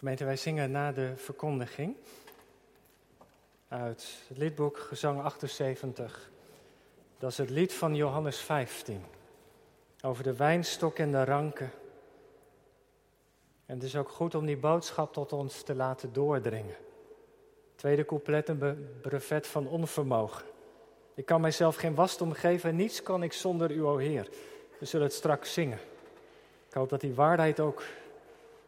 Gemeente, wij zingen na de verkondiging uit het liedboek Gezang 78. Dat is het lied van Johannes 15 over de wijnstok en de ranken. En het is ook goed om die boodschap tot ons te laten doordringen. Tweede couplet, een brevet van onvermogen. Ik kan mijzelf geen wasdom geven en niets kan ik zonder u, o Heer. We zullen het straks zingen. Ik hoop dat die waarheid ook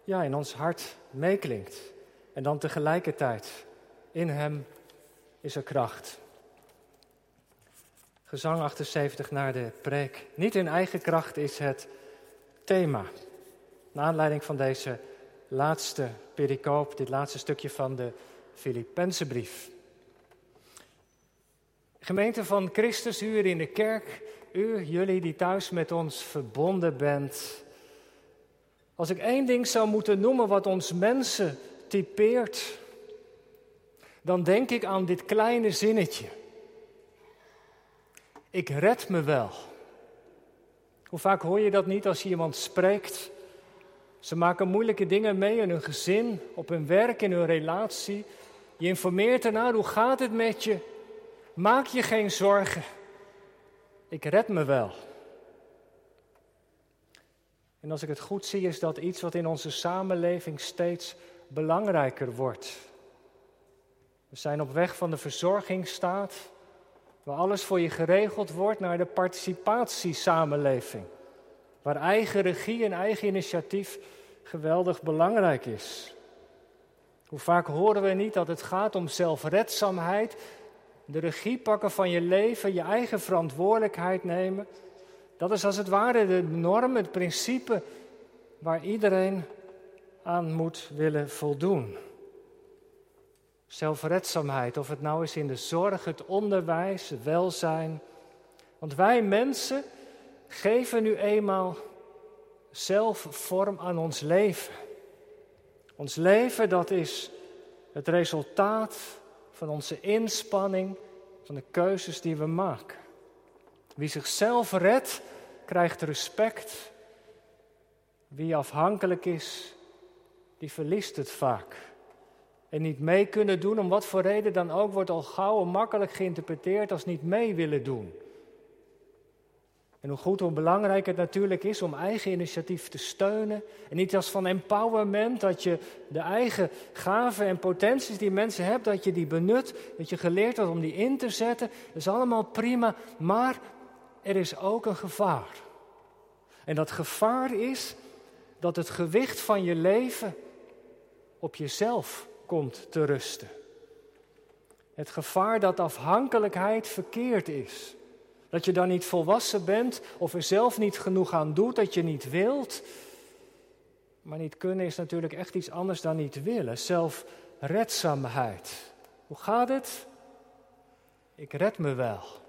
ja, in ons hart meeklinkt. En dan tegelijkertijd, in Hem is er kracht. Gezang 78 naar de preek. Niet in eigen kracht is het thema. Naar aanleiding van deze laatste pericoop, dit laatste stukje van de Filippenzenbrief. Gemeente van Christus, u in de kerk, u, jullie die thuis met ons verbonden bent. Als ik één ding zou moeten noemen wat ons mensen typeert, dan denk ik aan dit kleine zinnetje. Ik red me wel. Hoe vaak hoor je dat niet als je iemand spreekt? Ze maken moeilijke dingen mee in hun gezin, op hun werk, in hun relatie. Je informeert ernaar, hoe gaat het met je? Maak je geen zorgen. Ik red me wel. En als ik het goed zie, is dat iets wat in onze samenleving steeds belangrijker wordt. We zijn op weg van de verzorgingsstaat, waar alles voor je geregeld wordt, naar de participatiesamenleving. Waar eigen regie en eigen initiatief geweldig belangrijk is. Hoe vaak horen we niet dat het gaat om zelfredzaamheid, de regie pakken van je leven, je eigen verantwoordelijkheid nemen. Dat is als het ware de norm, het principe waar iedereen aan moet willen voldoen. Zelfredzaamheid, of het nou is in de zorg, het onderwijs, het welzijn. Want wij mensen geven nu eenmaal zelf vorm aan ons leven. Ons leven, dat is het resultaat van onze inspanning, van de keuzes die we maken. Wie zichzelf redt, krijgt respect. Wie afhankelijk is, die verliest het vaak. En niet mee kunnen doen, om wat voor reden dan ook, wordt al gauw en makkelijk geïnterpreteerd als niet mee willen doen. En hoe goed, hoe belangrijk het natuurlijk is om eigen initiatief te steunen. En niet als van empowerment, dat je de eigen gaven en potenties die mensen hebben, dat je die benut. Dat je geleerd wordt om die in te zetten. Dat is allemaal prima. Maar er is ook een gevaar. En dat gevaar is dat het gewicht van je leven op jezelf komt te rusten. Het gevaar dat afhankelijkheid verkeerd is. Dat je dan niet volwassen bent of er zelf niet genoeg aan doet, dat je niet wilt. Maar niet kunnen is natuurlijk echt iets anders dan niet willen. Zelfredzaamheid. Hoe gaat het? Ik red me wel.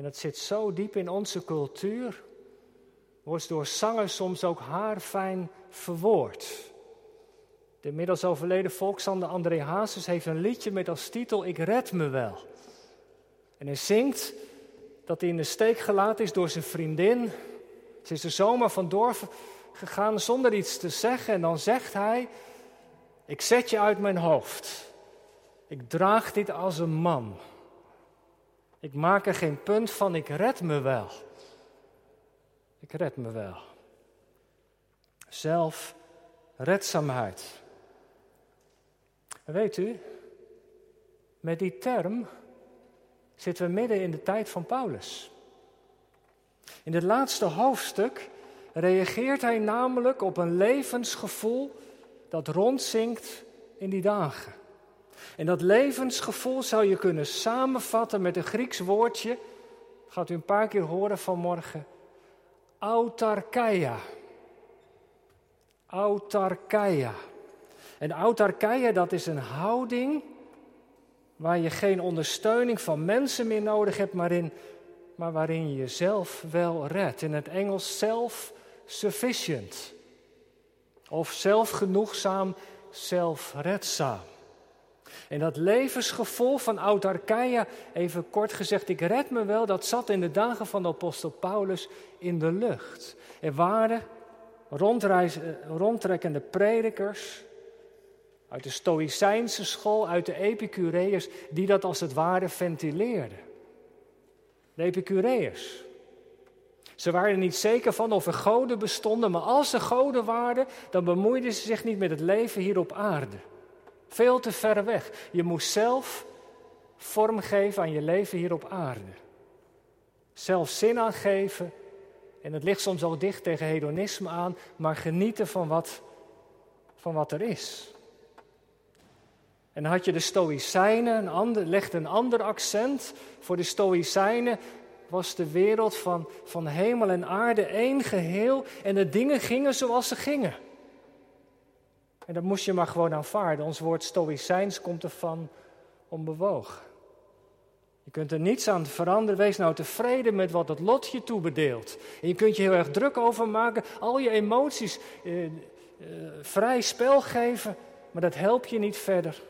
En dat zit zo diep in onze cultuur, wordt door zangers soms ook haarfijn verwoord. De inmiddels overleden volkszanger André Hazes heeft een liedje met als titel Ik red me wel. En hij zingt dat hij in de steek gelaten is door zijn vriendin. Ze is er zomaar vandoor gegaan zonder iets te zeggen. En dan zegt hij: Ik zet je uit mijn hoofd. Ik draag dit als een man. Ik maak er geen punt van, ik red me wel. Ik red me wel. Zelfredzaamheid. Weet u, met die term zitten we midden in de tijd van Paulus. In het laatste hoofdstuk reageert hij namelijk op een levensgevoel dat rondzinkt in die dagen. En dat levensgevoel zou je kunnen samenvatten met een Grieks woordje, gaat u een paar keer horen vanmorgen, autarkeia. Autarkeia. En autarkeia, dat is een houding waar je geen ondersteuning van mensen meer nodig hebt, maar, in, maar waarin je jezelf wel redt. In het Engels self-sufficient. Of zelfgenoegzaam, zelfredzaam. En dat levensgevoel van autarkeia, even kort gezegd, ik red me wel, dat zat in de dagen van de apostel Paulus in de lucht. Er waren rondtrekkende predikers uit de Stoïcijnse school, uit de Epicureërs, die dat als het ware ventileerden. De Epicureërs. Ze waren er niet zeker van of er goden bestonden, maar als er goden waren, dan bemoeiden ze zich niet met het leven hier op aarde. Veel te ver weg. Je moest zelf vormgeven aan je leven hier op aarde. Zelf zin aangeven. En het ligt soms ook dicht tegen hedonisme aan, maar genieten van wat, van wat er is. En dan had je de Stoïcijnen, een ander, legde een ander accent. Voor de Stoïcijnen was de wereld van, van hemel en aarde één geheel en de dingen gingen zoals ze gingen. En dat moest je maar gewoon aanvaarden. Ons woord Stoïcijns komt ervan onbewogen. Je kunt er niets aan veranderen. Wees nou tevreden met wat het lot je toebedeelt. En je kunt je heel erg druk over maken, al je emoties eh, eh, vrij spel geven, maar dat helpt je niet verder.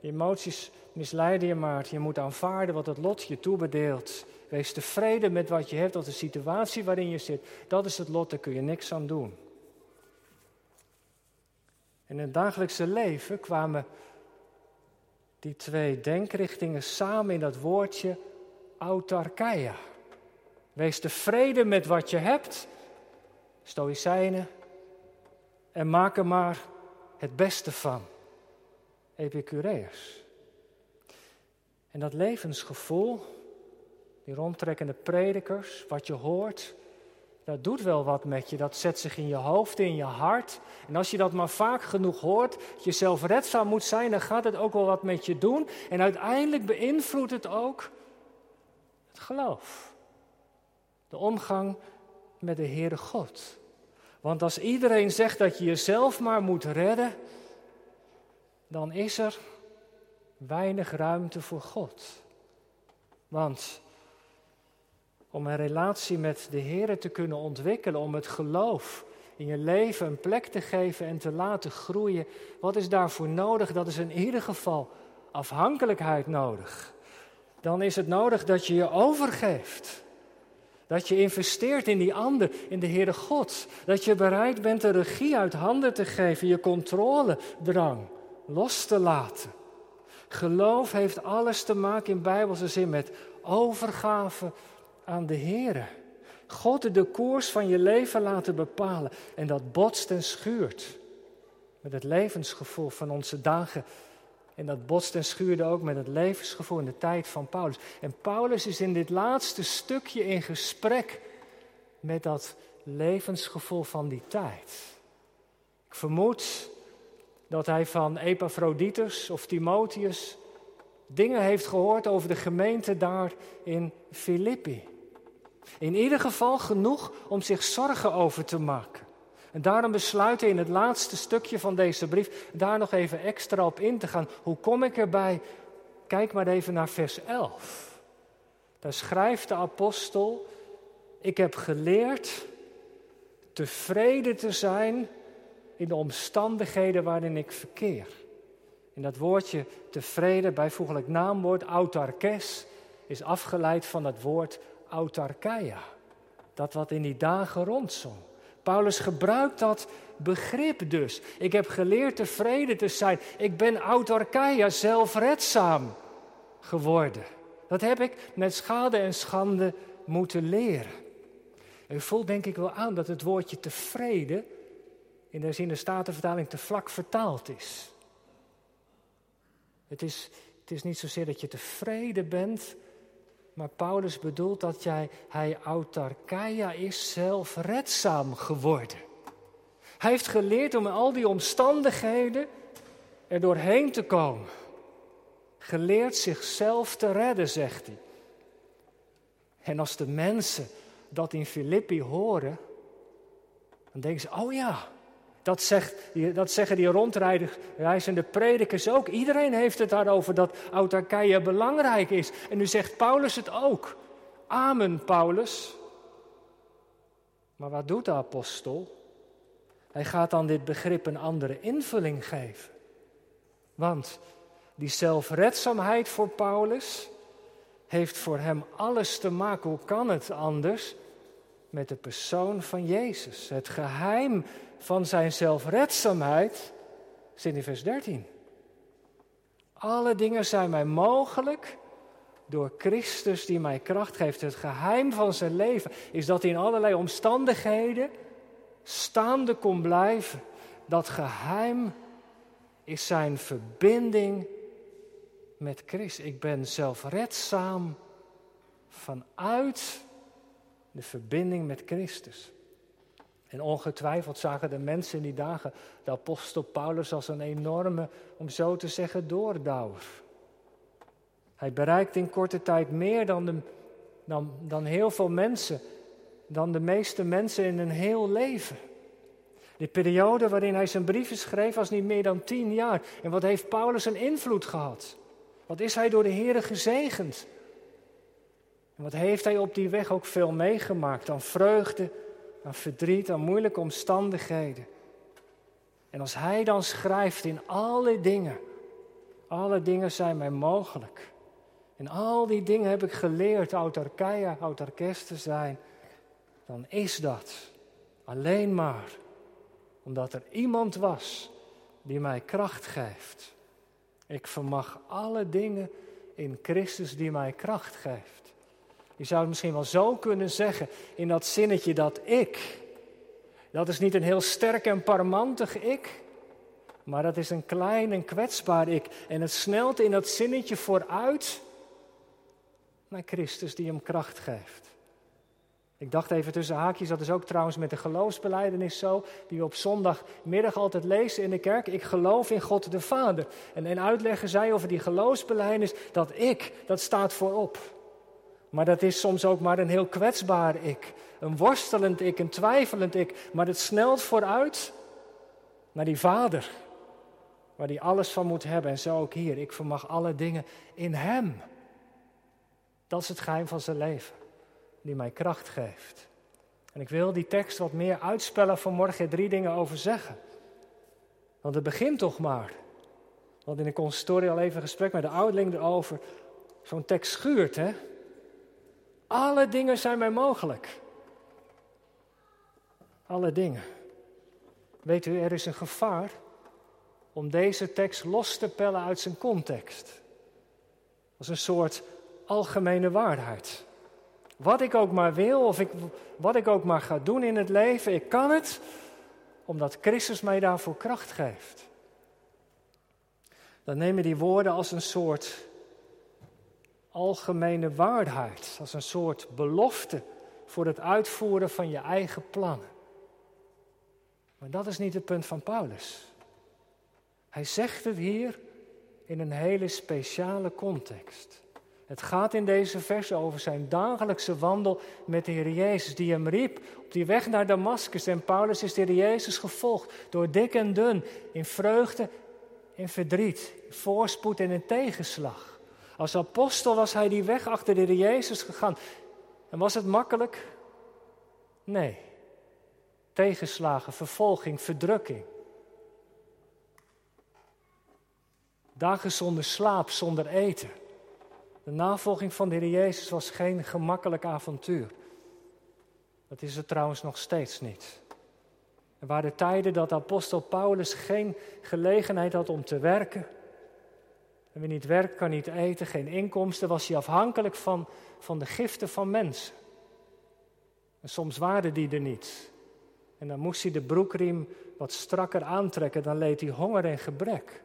Je emoties misleiden je maar. Je moet aanvaarden wat het lot je toebedeelt. Wees tevreden met wat je hebt, of de situatie waarin je zit. Dat is het lot, daar kun je niks aan doen. In het dagelijkse leven kwamen die twee denkrichtingen samen in dat woordje autarkeia. Wees tevreden met wat je hebt, stoïcijnen, en maak er maar het beste van. Epicureërs. En dat levensgevoel, die rondtrekkende predikers, wat je hoort, dat doet wel wat met je. Dat zet zich in je hoofd, in je hart. En als je dat maar vaak genoeg hoort, dat je zelfredzaam moet zijn, dan gaat het ook wel wat met je doen. En uiteindelijk beïnvloedt het ook het geloof. De omgang met de Heere God. Want als iedereen zegt dat je jezelf maar moet redden, dan is er weinig ruimte voor God. Want om een relatie met de Heer te kunnen ontwikkelen, om het geloof in je leven een plek te geven en te laten groeien, wat is daarvoor nodig? Dat is in ieder geval afhankelijkheid nodig. Dan is het nodig dat je je overgeeft. Dat je investeert in die ander, in de Heere God. Dat je bereid bent de regie uit handen te geven, je controledrang los te laten. Geloof heeft alles te maken in bijbelse zin met overgave aan de Heer. God de koers van je leven laten bepalen. En dat botst en schuurt met het levensgevoel van onze dagen. En dat botst en schuurde ook met het levensgevoel in de tijd van Paulus. En Paulus is in dit laatste stukje in gesprek met dat levensgevoel van die tijd. Ik vermoed dat hij van Epaphroditus of Timotheus dingen heeft gehoord over de gemeente daar in Filippi. In ieder geval genoeg om zich zorgen over te maken. En daarom besluit hij in het laatste stukje van deze brief daar nog even extra op in te gaan. Hoe kom ik erbij? Kijk maar even naar vers 11. Daar schrijft de apostel: Ik heb geleerd tevreden te zijn in de omstandigheden waarin ik verkeer. En dat woordje tevreden, bijvoeglijk naamwoord, autarkes, is afgeleid van het woord autarkeia. Dat wat in die dagen rondzong. Paulus gebruikt dat begrip dus. Ik heb geleerd tevreden te zijn. Ik ben autarkeia, zelfredzaam geworden. Dat heb ik met schade en schande moeten leren. U voelt denk ik wel aan dat het woordje tevreden in de zin de Statenvertaling te vlak vertaald is. Het is, het is niet zozeer dat je tevreden bent, maar Paulus bedoelt dat jij, hij autarkeia is zelfredzaam geworden. Hij heeft geleerd om in al die omstandigheden er doorheen te komen. Geleerd zichzelf te redden, zegt hij. En als de mensen dat in Filippi horen, dan denken ze, oh ja, dat, zegt, dat zeggen die rondreizende predikers ook. Iedereen heeft het daarover dat autarkeia belangrijk is. En nu zegt Paulus het ook. Amen, Paulus. Maar wat doet de apostel? Hij gaat dan dit begrip een andere invulling geven. Want die zelfredzaamheid voor Paulus heeft voor hem alles te maken, hoe kan het anders, met de persoon van Jezus. Het geheim van zijn zelfredzaamheid zit in vers 13. Alle dingen zijn mij mogelijk door Christus die mij kracht geeft. Het geheim van zijn leven is dat hij in allerlei omstandigheden staande kon blijven. Dat geheim is zijn verbinding met Christus. Ik ben zelfredzaam vanuit de verbinding met Christus. En ongetwijfeld zagen de mensen in die dagen de apostel Paulus als een enorme, om zo te zeggen, doordouwer. Hij bereikt in korte tijd meer dan, de, dan, dan heel veel mensen, dan de meeste mensen in een heel leven. De periode waarin hij zijn brieven schreef was niet meer dan tien jaar. En wat heeft Paulus een invloed gehad? Wat is hij door de Here gezegend? En wat heeft hij op die weg ook veel meegemaakt aan vreugde, aan verdriet, aan moeilijke omstandigheden. En als hij dan schrijft in alle dingen, alle dingen zijn mij mogelijk. En al die dingen heb ik geleerd autarkeia, autarkes te zijn. Dan is dat alleen maar omdat er iemand was die mij kracht geeft. Ik vermag alle dingen in Christus die mij kracht geeft. Je zou het misschien wel zo kunnen zeggen in dat zinnetje dat ik. Dat is niet een heel sterk en parmantig ik, maar dat is een klein en kwetsbaar ik. En het snelt in dat zinnetje vooruit naar Christus die hem kracht geeft. Ik dacht even tussen haakjes, dat is ook trouwens met de geloofsbeleidenis zo, die we op zondagmiddag altijd lezen in de kerk. Ik geloof in God de Vader. En in uitleggen zij over die geloofsbeleidenis dat ik, dat staat voorop. Maar dat is soms ook maar een heel kwetsbaar ik. Een worstelend ik, een twijfelend ik. Maar het snelt vooruit naar die Vader. Waar die alles van moet hebben. En zo ook hier. Ik vermag alle dingen in Hem. Dat is het geheim van zijn leven die mij kracht geeft. En ik wil die tekst wat meer uitspellen vanmorgen, drie dingen over zeggen. Want het begint toch maar. Want in de consistorie al even een gesprek met de ouderling erover. Zo'n tekst schuurt, hè? Alle dingen zijn mij mogelijk. Alle dingen. Weet u, er is een gevaar om deze tekst los te pellen uit zijn context. Als een soort algemene waarheid. Wat ik ook maar wil of ik, wat ik ook maar ga doen in het leven, ik kan het omdat Christus mij daarvoor kracht geeft. Dan neem je die woorden als een soort algemene waarheid, als een soort belofte voor het uitvoeren van je eigen plannen. Maar dat is niet het punt van Paulus. Hij zegt het hier in een hele speciale context. Het gaat in deze verse over zijn dagelijkse wandel met de Heer Jezus, die hem riep op die weg naar Damascus. En Paulus is de Heer Jezus gevolgd door dik en dun, in vreugde, in verdriet, voorspoed en in tegenslag. Als apostel was hij die weg achter de Heer Jezus gegaan. En was het makkelijk? Nee. Tegenslagen, vervolging, verdrukking. Dagen zonder slaap, zonder eten. De navolging van de Heer Jezus was geen gemakkelijk avontuur. Dat is het trouwens nog steeds niet. Er waren tijden dat apostel Paulus geen gelegenheid had om te werken. En wie niet werkt, kan niet eten, geen inkomsten, was hij afhankelijk van, van de giften van mensen. En soms waren die er niet. En dan moest hij de broekriem wat strakker aantrekken, dan leed hij honger en gebrek.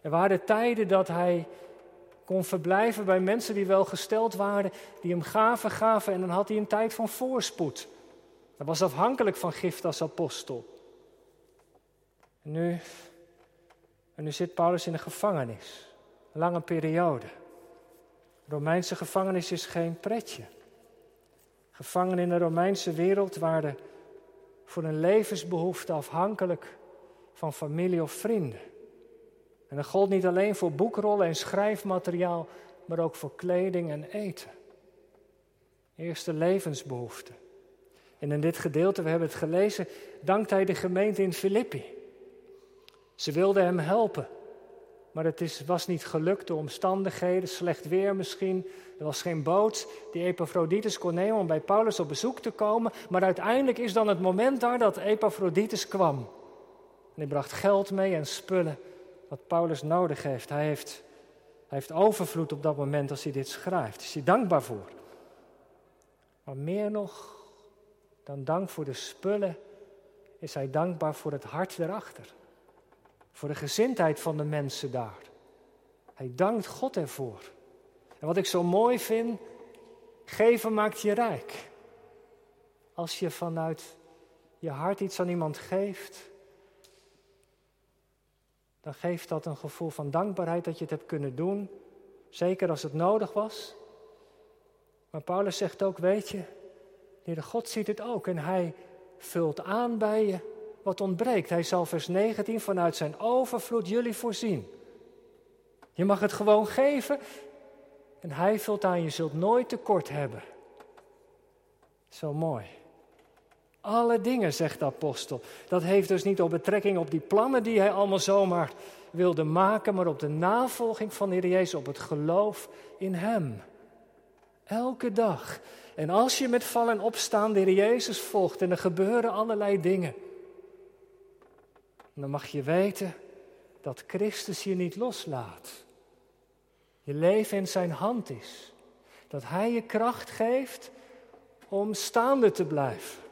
Er waren tijden dat hij kon verblijven bij mensen die wel gesteld waren, die hem gaven, gaven en dan had hij een tijd van voorspoed. Hij was afhankelijk van gift als apostel. En nu, en nu zit Paulus in de gevangenis, lange periode. De Romeinse gevangenis is geen pretje. Gevangen in de Romeinse wereld waren voor een levensbehoefte afhankelijk van familie of vrienden. En dat gold niet alleen voor boekrollen en schrijfmateriaal, maar ook voor kleding en eten. Eerste levensbehoeften. En in dit gedeelte, we hebben het gelezen, dankt hij de gemeente in Filippi. Ze wilden hem helpen. Maar het is, was niet gelukt, de omstandigheden, slecht weer misschien. Er was geen boot die Epaphroditus kon nemen om bij Paulus op bezoek te komen. Maar uiteindelijk is dan het moment daar dat Epaphroditus kwam. En hij bracht geld mee en spullen wat Paulus nodig heeft. Hij heeft, hij heeft overvloed op dat moment als hij dit schrijft. Is hij dankbaar voor. Maar meer nog dan dank voor de spullen is hij dankbaar voor het hart erachter. Voor de gezindheid van de mensen daar. Hij dankt God ervoor. En wat ik zo mooi vind, geven maakt je rijk. Als je vanuit je hart iets aan iemand geeft, dan geeft dat een gevoel van dankbaarheid dat je het hebt kunnen doen. Zeker als het nodig was. Maar Paulus zegt ook, weet je, God ziet het ook en hij vult aan bij je wat ontbreekt. Hij zal vers 19 vanuit zijn overvloed jullie voorzien. Je mag het gewoon geven en hij vult aan, je zult nooit tekort hebben. Zo mooi. Alle dingen, zegt de apostel. Dat heeft dus niet op betrekking op die plannen die hij allemaal zomaar wilde maken, maar op de navolging van de Heer Jezus, op het geloof in Hem. Elke dag. En als je met vallen en opstaan de Heer Jezus volgt en er gebeuren allerlei dingen, dan mag je weten dat Christus je niet loslaat. Je leven in zijn hand is. Dat Hij je kracht geeft om staande te blijven.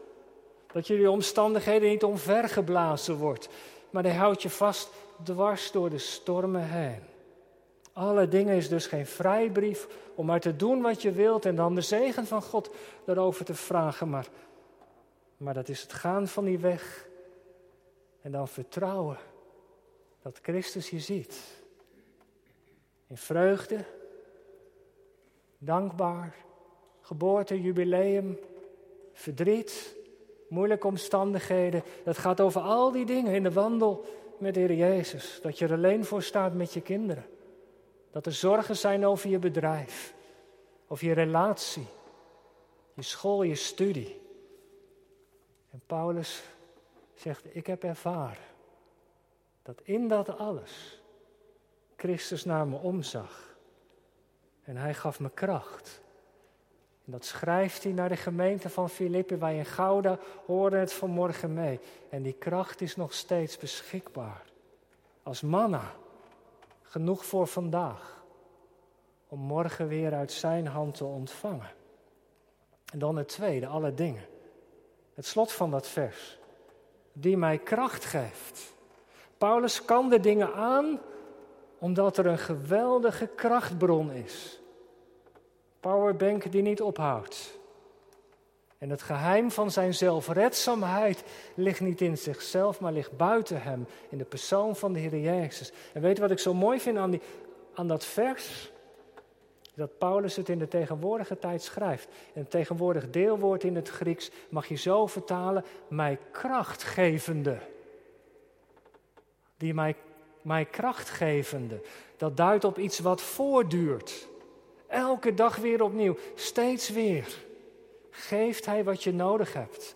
Dat je die omstandigheden niet omvergeblazen wordt, maar Hij houdt je vast dwars door de stormen heen. Alle dingen is dus geen vrijbrief om maar te doen wat je wilt en dan de zegen van God daarover te vragen. Maar, maar dat is het gaan van die weg en dan vertrouwen dat Christus je ziet. In vreugde, dankbaar, geboorte, jubileum, verdriet, moeilijke omstandigheden. Dat gaat over al die dingen in de wandel met Heer Jezus. Dat je er alleen voor staat met je kinderen. Dat er zorgen zijn over je bedrijf, over je relatie, je school, je studie. En Paulus zegt, ik heb ervaren dat in dat alles Christus naar me omzag. En hij gaf me kracht. En dat schrijft hij naar de gemeente van Filippi. Wij in Gouda hoorden het vanmorgen mee. En die kracht is nog steeds beschikbaar. Als manna. Genoeg voor vandaag. Om morgen weer uit zijn hand te ontvangen. En dan het tweede, alle dingen. Het slot van dat vers. Die mij kracht geeft. Paulus kan de dingen aan omdat er een geweldige krachtbron is. Powerbank die niet ophoudt. En het geheim van zijn zelfredzaamheid ligt niet in zichzelf, maar ligt buiten hem, in de persoon van de Heer Jezus. En weet je wat ik zo mooi vind aan, die, aan dat vers? Dat Paulus het in de tegenwoordige tijd schrijft. En het tegenwoordig deelwoord in het Grieks mag je zo vertalen, mij krachtgevende. Die mij, mij krachtgevende. Dat duidt op iets wat voortduurt. Elke dag weer opnieuw, steeds weer. Geeft Hij wat je nodig hebt.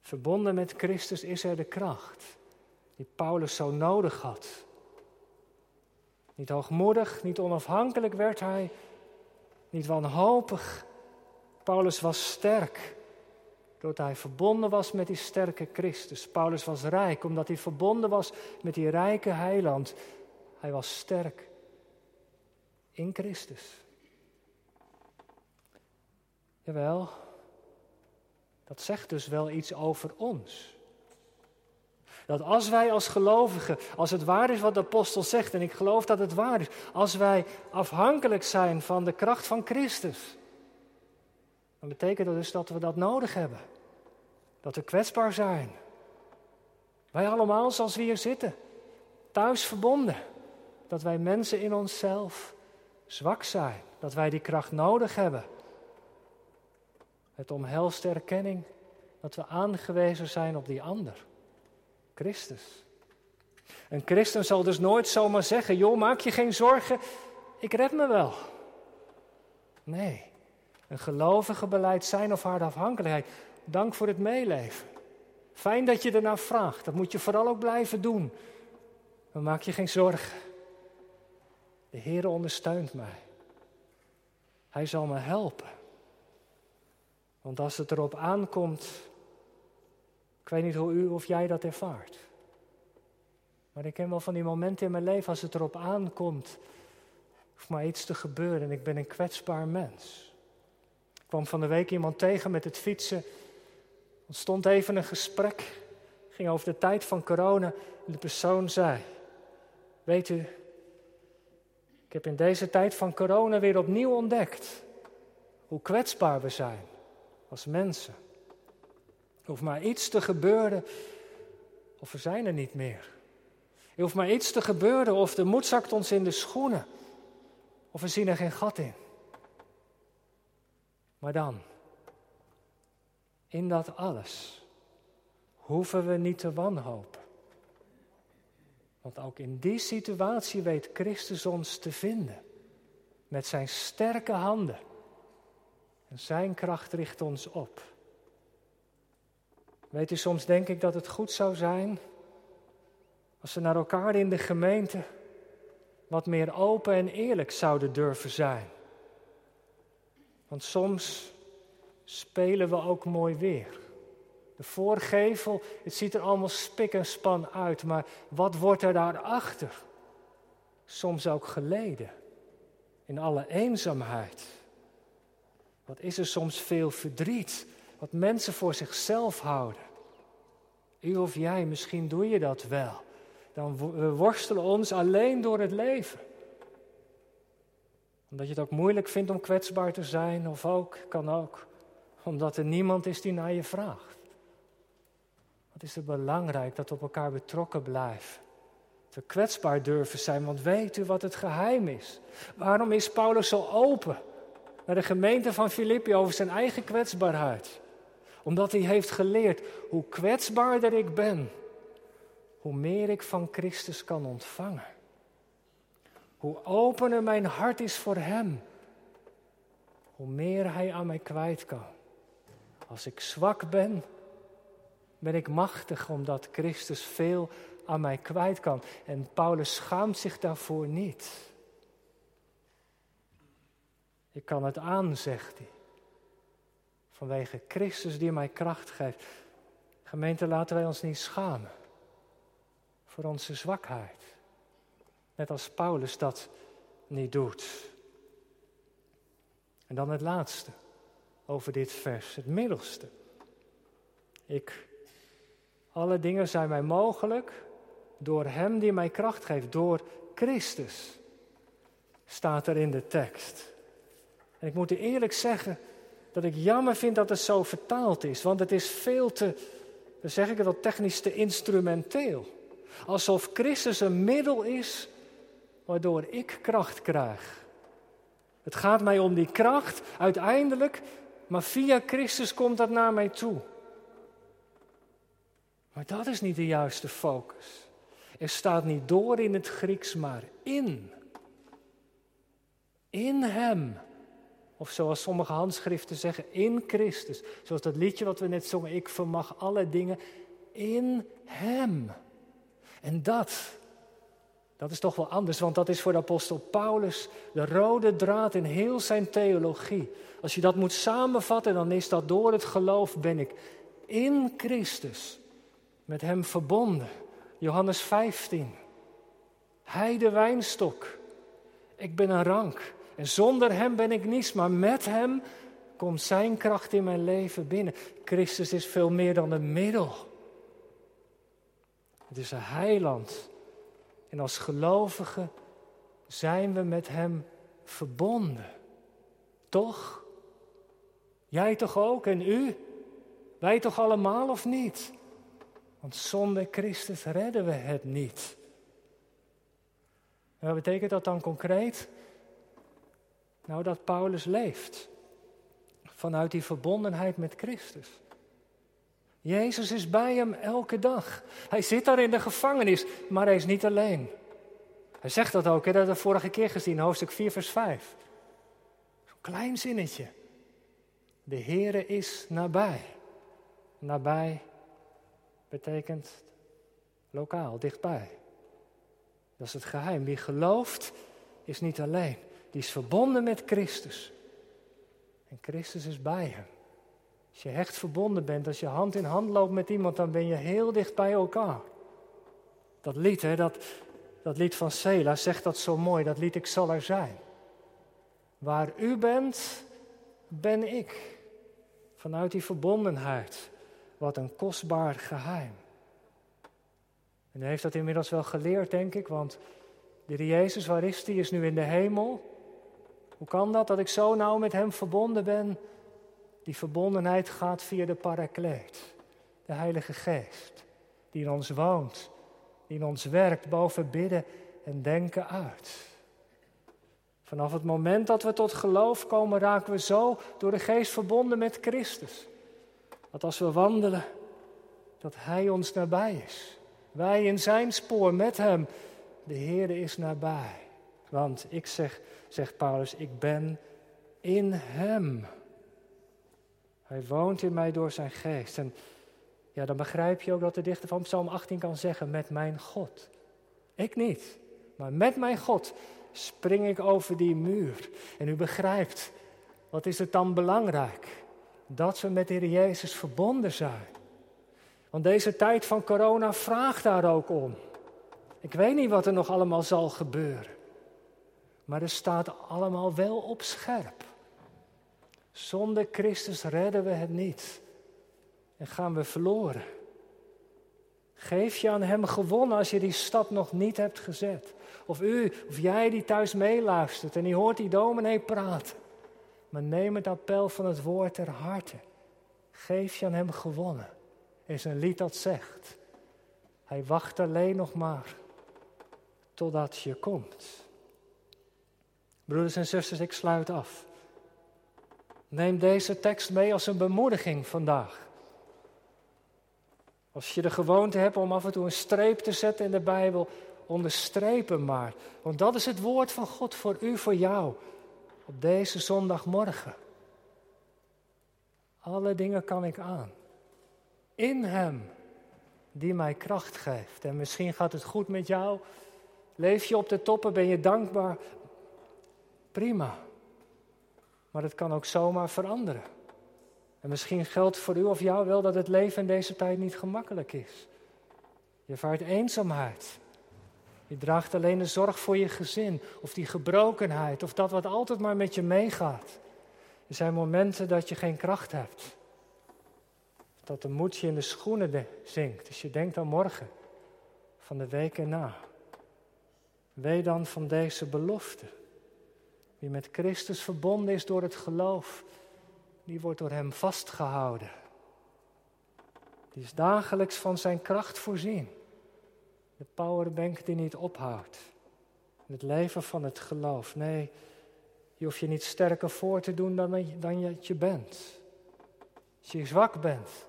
Verbonden met Christus is er de kracht die Paulus zo nodig had. Niet hoogmoedig, niet onafhankelijk werd hij, niet wanhopig. Paulus was sterk, doordat hij verbonden was met die sterke Christus. Paulus was rijk, omdat hij verbonden was met die rijke heiland. Hij was sterk in Christus. Jawel, dat zegt dus wel iets over ons. Dat als wij als gelovigen, als het waar is wat de apostel zegt, en ik geloof dat het waar is, als wij afhankelijk zijn van de kracht van Christus, dan betekent dat dus dat we dat nodig hebben. Dat we kwetsbaar zijn. Wij allemaal zoals we hier zitten, thuis verbonden. Dat wij mensen in onszelf zwak zijn, dat wij die kracht nodig hebben. Het omhelst de erkenning dat we aangewezen zijn op die ander, Christus. Een christen zal dus nooit zomaar zeggen: joh, maak je geen zorgen, ik red me wel. Nee, een gelovige beleid zijn of haar afhankelijkheid. Dank voor het meeleven. Fijn dat je ernaar vraagt. Dat moet je vooral ook blijven doen. Maar maak je geen zorgen. De Heer ondersteunt mij. Hij zal me helpen. Want als het erop aankomt, ik weet niet hoe u of jij dat ervaart. Maar ik ken wel van die momenten in mijn leven als het erop aankomt, hoeft maar iets te gebeuren en ik ben een kwetsbaar mens. Ik kwam van de week iemand tegen met het fietsen. Ontstond even een gesprek. ging over de tijd van corona. En de persoon zei: Weet u, ik heb in deze tijd van corona weer opnieuw ontdekt hoe kwetsbaar we zijn als mensen. Er hoeft maar iets te gebeuren of we zijn er niet meer. Er hoeft maar iets te gebeuren of de moed zakt ons in de schoenen. Of we zien er geen gat in. Maar dan, in dat alles, hoeven we niet te wanhopen. Want ook in die situatie weet Christus ons te vinden. Met zijn sterke handen. En zijn kracht richt ons op. Weet u, soms denk ik dat het goed zou zijn als we naar elkaar in de gemeente wat meer open en eerlijk zouden durven zijn. Want soms spelen we ook mooi weer. De voorgevel, het ziet er allemaal spik en span uit, maar wat wordt er daarachter? Soms ook geleden, in alle eenzaamheid. Wat is er soms veel verdriet, wat mensen voor zichzelf houden. U of jij, misschien doe je dat wel. Dan we worstelen ons alleen door het leven. Omdat je het ook moeilijk vindt om kwetsbaar te zijn, of ook, kan ook, omdat er niemand is die naar je vraagt. Wat is het belangrijk dat we op elkaar betrokken blijven. Dat we kwetsbaar durven zijn, want weet u wat het geheim is? Waarom is Paulus zo open naar de gemeente van Filippi over zijn eigen kwetsbaarheid? Omdat hij heeft geleerd hoe kwetsbaarder ik ben, hoe meer ik van Christus kan ontvangen. Hoe opener mijn hart is voor Hem, hoe meer Hij aan mij kwijt kan. Als ik zwak ben, ben ik machtig omdat Christus veel aan mij kwijt kan. En Paulus schaamt zich daarvoor niet. Ik kan het aan, zegt hij. Vanwege Christus die mij kracht geeft. Gemeente, laten wij ons niet schamen voor onze zwakheid. Net als Paulus dat niet doet. En dan het laatste over dit vers, het middelste. Ik, alle dingen zijn mij mogelijk door Hem die mij kracht geeft, door Christus, staat er in de tekst. En ik moet u eerlijk zeggen dat ik jammer vind dat het zo vertaald is, want het is veel te, dan zeg ik het wel technisch, te instrumenteel. Alsof Christus een middel is waardoor ik kracht krijg. Het gaat mij om die kracht uiteindelijk, maar via Christus komt dat naar mij toe. Maar dat is niet de juiste focus. Er staat niet door in het Grieks, maar in. In Hem. Of zoals sommige handschriften zeggen, in Christus. Zoals dat liedje wat we net zongen, ik vermag alle dingen in Hem. En dat, dat is toch wel anders, want dat is voor de apostel Paulus de rode draad in heel zijn theologie. Als je dat moet samenvatten, dan is dat door het geloof ben ik in Christus met Hem verbonden. Johannes 15. Hij de wijnstok. Ik ben een rank. En zonder Hem ben ik niets, maar met Hem komt Zijn kracht in mijn leven binnen. Christus is veel meer dan een middel. Het is een heiland. En als gelovigen zijn we met Hem verbonden. Toch? Jij toch ook en u? Wij toch allemaal of niet? Want zonder Christus redden we het niet. En wat betekent dat dan concreet? Nou, dat Paulus leeft vanuit die verbondenheid met Christus. Jezus is bij hem elke dag. Hij zit daar in de gevangenis, maar hij is niet alleen. Hij zegt dat ook, hè, dat hebben we vorige keer gezien, hoofdstuk 4, vers 5. Zo'n klein zinnetje. De Heere is nabij. Nabij betekent lokaal, dichtbij. Dat is het geheim. Wie gelooft is niet alleen. Die is verbonden met Christus. En Christus is bij hem. Als je echt verbonden bent, als je hand in hand loopt met iemand, dan ben je heel dicht bij elkaar. Dat lied, hè, dat, dat lied van Sela zegt dat zo mooi. Dat lied Ik zal er zijn. Waar u bent, ben ik. Vanuit die verbondenheid. Wat een kostbaar geheim. En u heeft dat inmiddels wel geleerd, denk ik, want de Jezus, waar is die? Is nu in de hemel. Hoe kan dat, dat ik zo nauw met hem verbonden ben? Die verbondenheid gaat via de Parakleet, de Heilige Geest, die in ons woont, die in ons werkt boven bidden en denken uit. Vanaf het moment dat we tot geloof komen, raken we zo door de Geest verbonden met Christus. Dat als we wandelen, dat Hij ons nabij is. Wij in Zijn spoor met Hem. De Heer is nabij. Want ik zeg, zegt Paulus, ik ben in Hem. Hij woont in mij door zijn geest. En ja, dan begrijp je ook dat de dichter van Psalm 18 kan zeggen: Met mijn God. Ik niet, maar met mijn God spring ik over die muur. En u begrijpt, wat is het dan belangrijk? Dat we met de Heer Jezus verbonden zijn. Want deze tijd van corona vraagt daar ook om. Ik weet niet wat er nog allemaal zal gebeuren. Maar er staat allemaal wel op scherp. Zonder Christus redden we het niet. En gaan we verloren. Geef je aan Hem gewonnen als je die stap nog niet hebt gezet. Of u, of jij die thuis meeluistert en die hoort die dominee praten. Maar neem het appel van het woord ter harte. Geef je aan Hem gewonnen. Is een lied dat zegt. Hij wacht alleen nog maar totdat je komt. Broeders en zusters, ik sluit af. Neem deze tekst mee als een bemoediging vandaag. Als je de gewoonte hebt om af en toe een streep te zetten in de Bijbel, onderstreep hem maar. Want dat is het woord van God voor u, voor jou, op deze zondagmorgen. Alle dingen kan ik aan. In Hem, die mij kracht geeft. En misschien gaat het goed met jou. Leef je op de toppen, ben je dankbaar. Prima. Maar het kan ook zomaar veranderen. En misschien geldt voor u of jou wel dat het leven in deze tijd niet gemakkelijk is. Je ervaart eenzaamheid. Je draagt alleen de zorg voor je gezin, of die gebrokenheid, of dat wat altijd maar met je meegaat. Er zijn momenten dat je geen kracht hebt. Dat de moed je in de schoenen zinkt, als je denkt aan morgen, van de week erna. Weet dan van deze belofte. Wie met Christus verbonden is door het geloof, die wordt door Hem vastgehouden. Die is dagelijks van zijn kracht voorzien. De powerbank die niet ophoudt. Het leven van het geloof. Nee, je hoeft je niet sterker voor te doen dan, je, je bent. Als je zwak bent,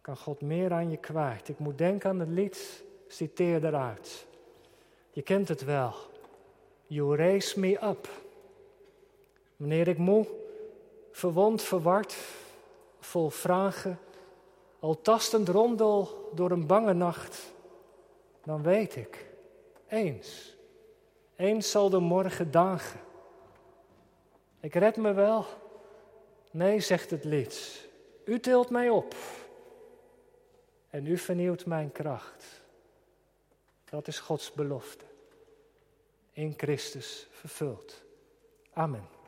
kan God meer aan je kwijt. Ik moet denken aan het lied, citeer eruit. Je kent het wel. You raise me up. Wanneer ik moe, verwond, verward, vol vragen, al tastend rondel door een bange nacht, dan weet ik, eens, eens zal de morgen dagen. Ik red me wel. Nee, zegt het lied. U tilt mij op en u vernieuwt mijn kracht. Dat is Gods belofte in Christus vervuld. Amen.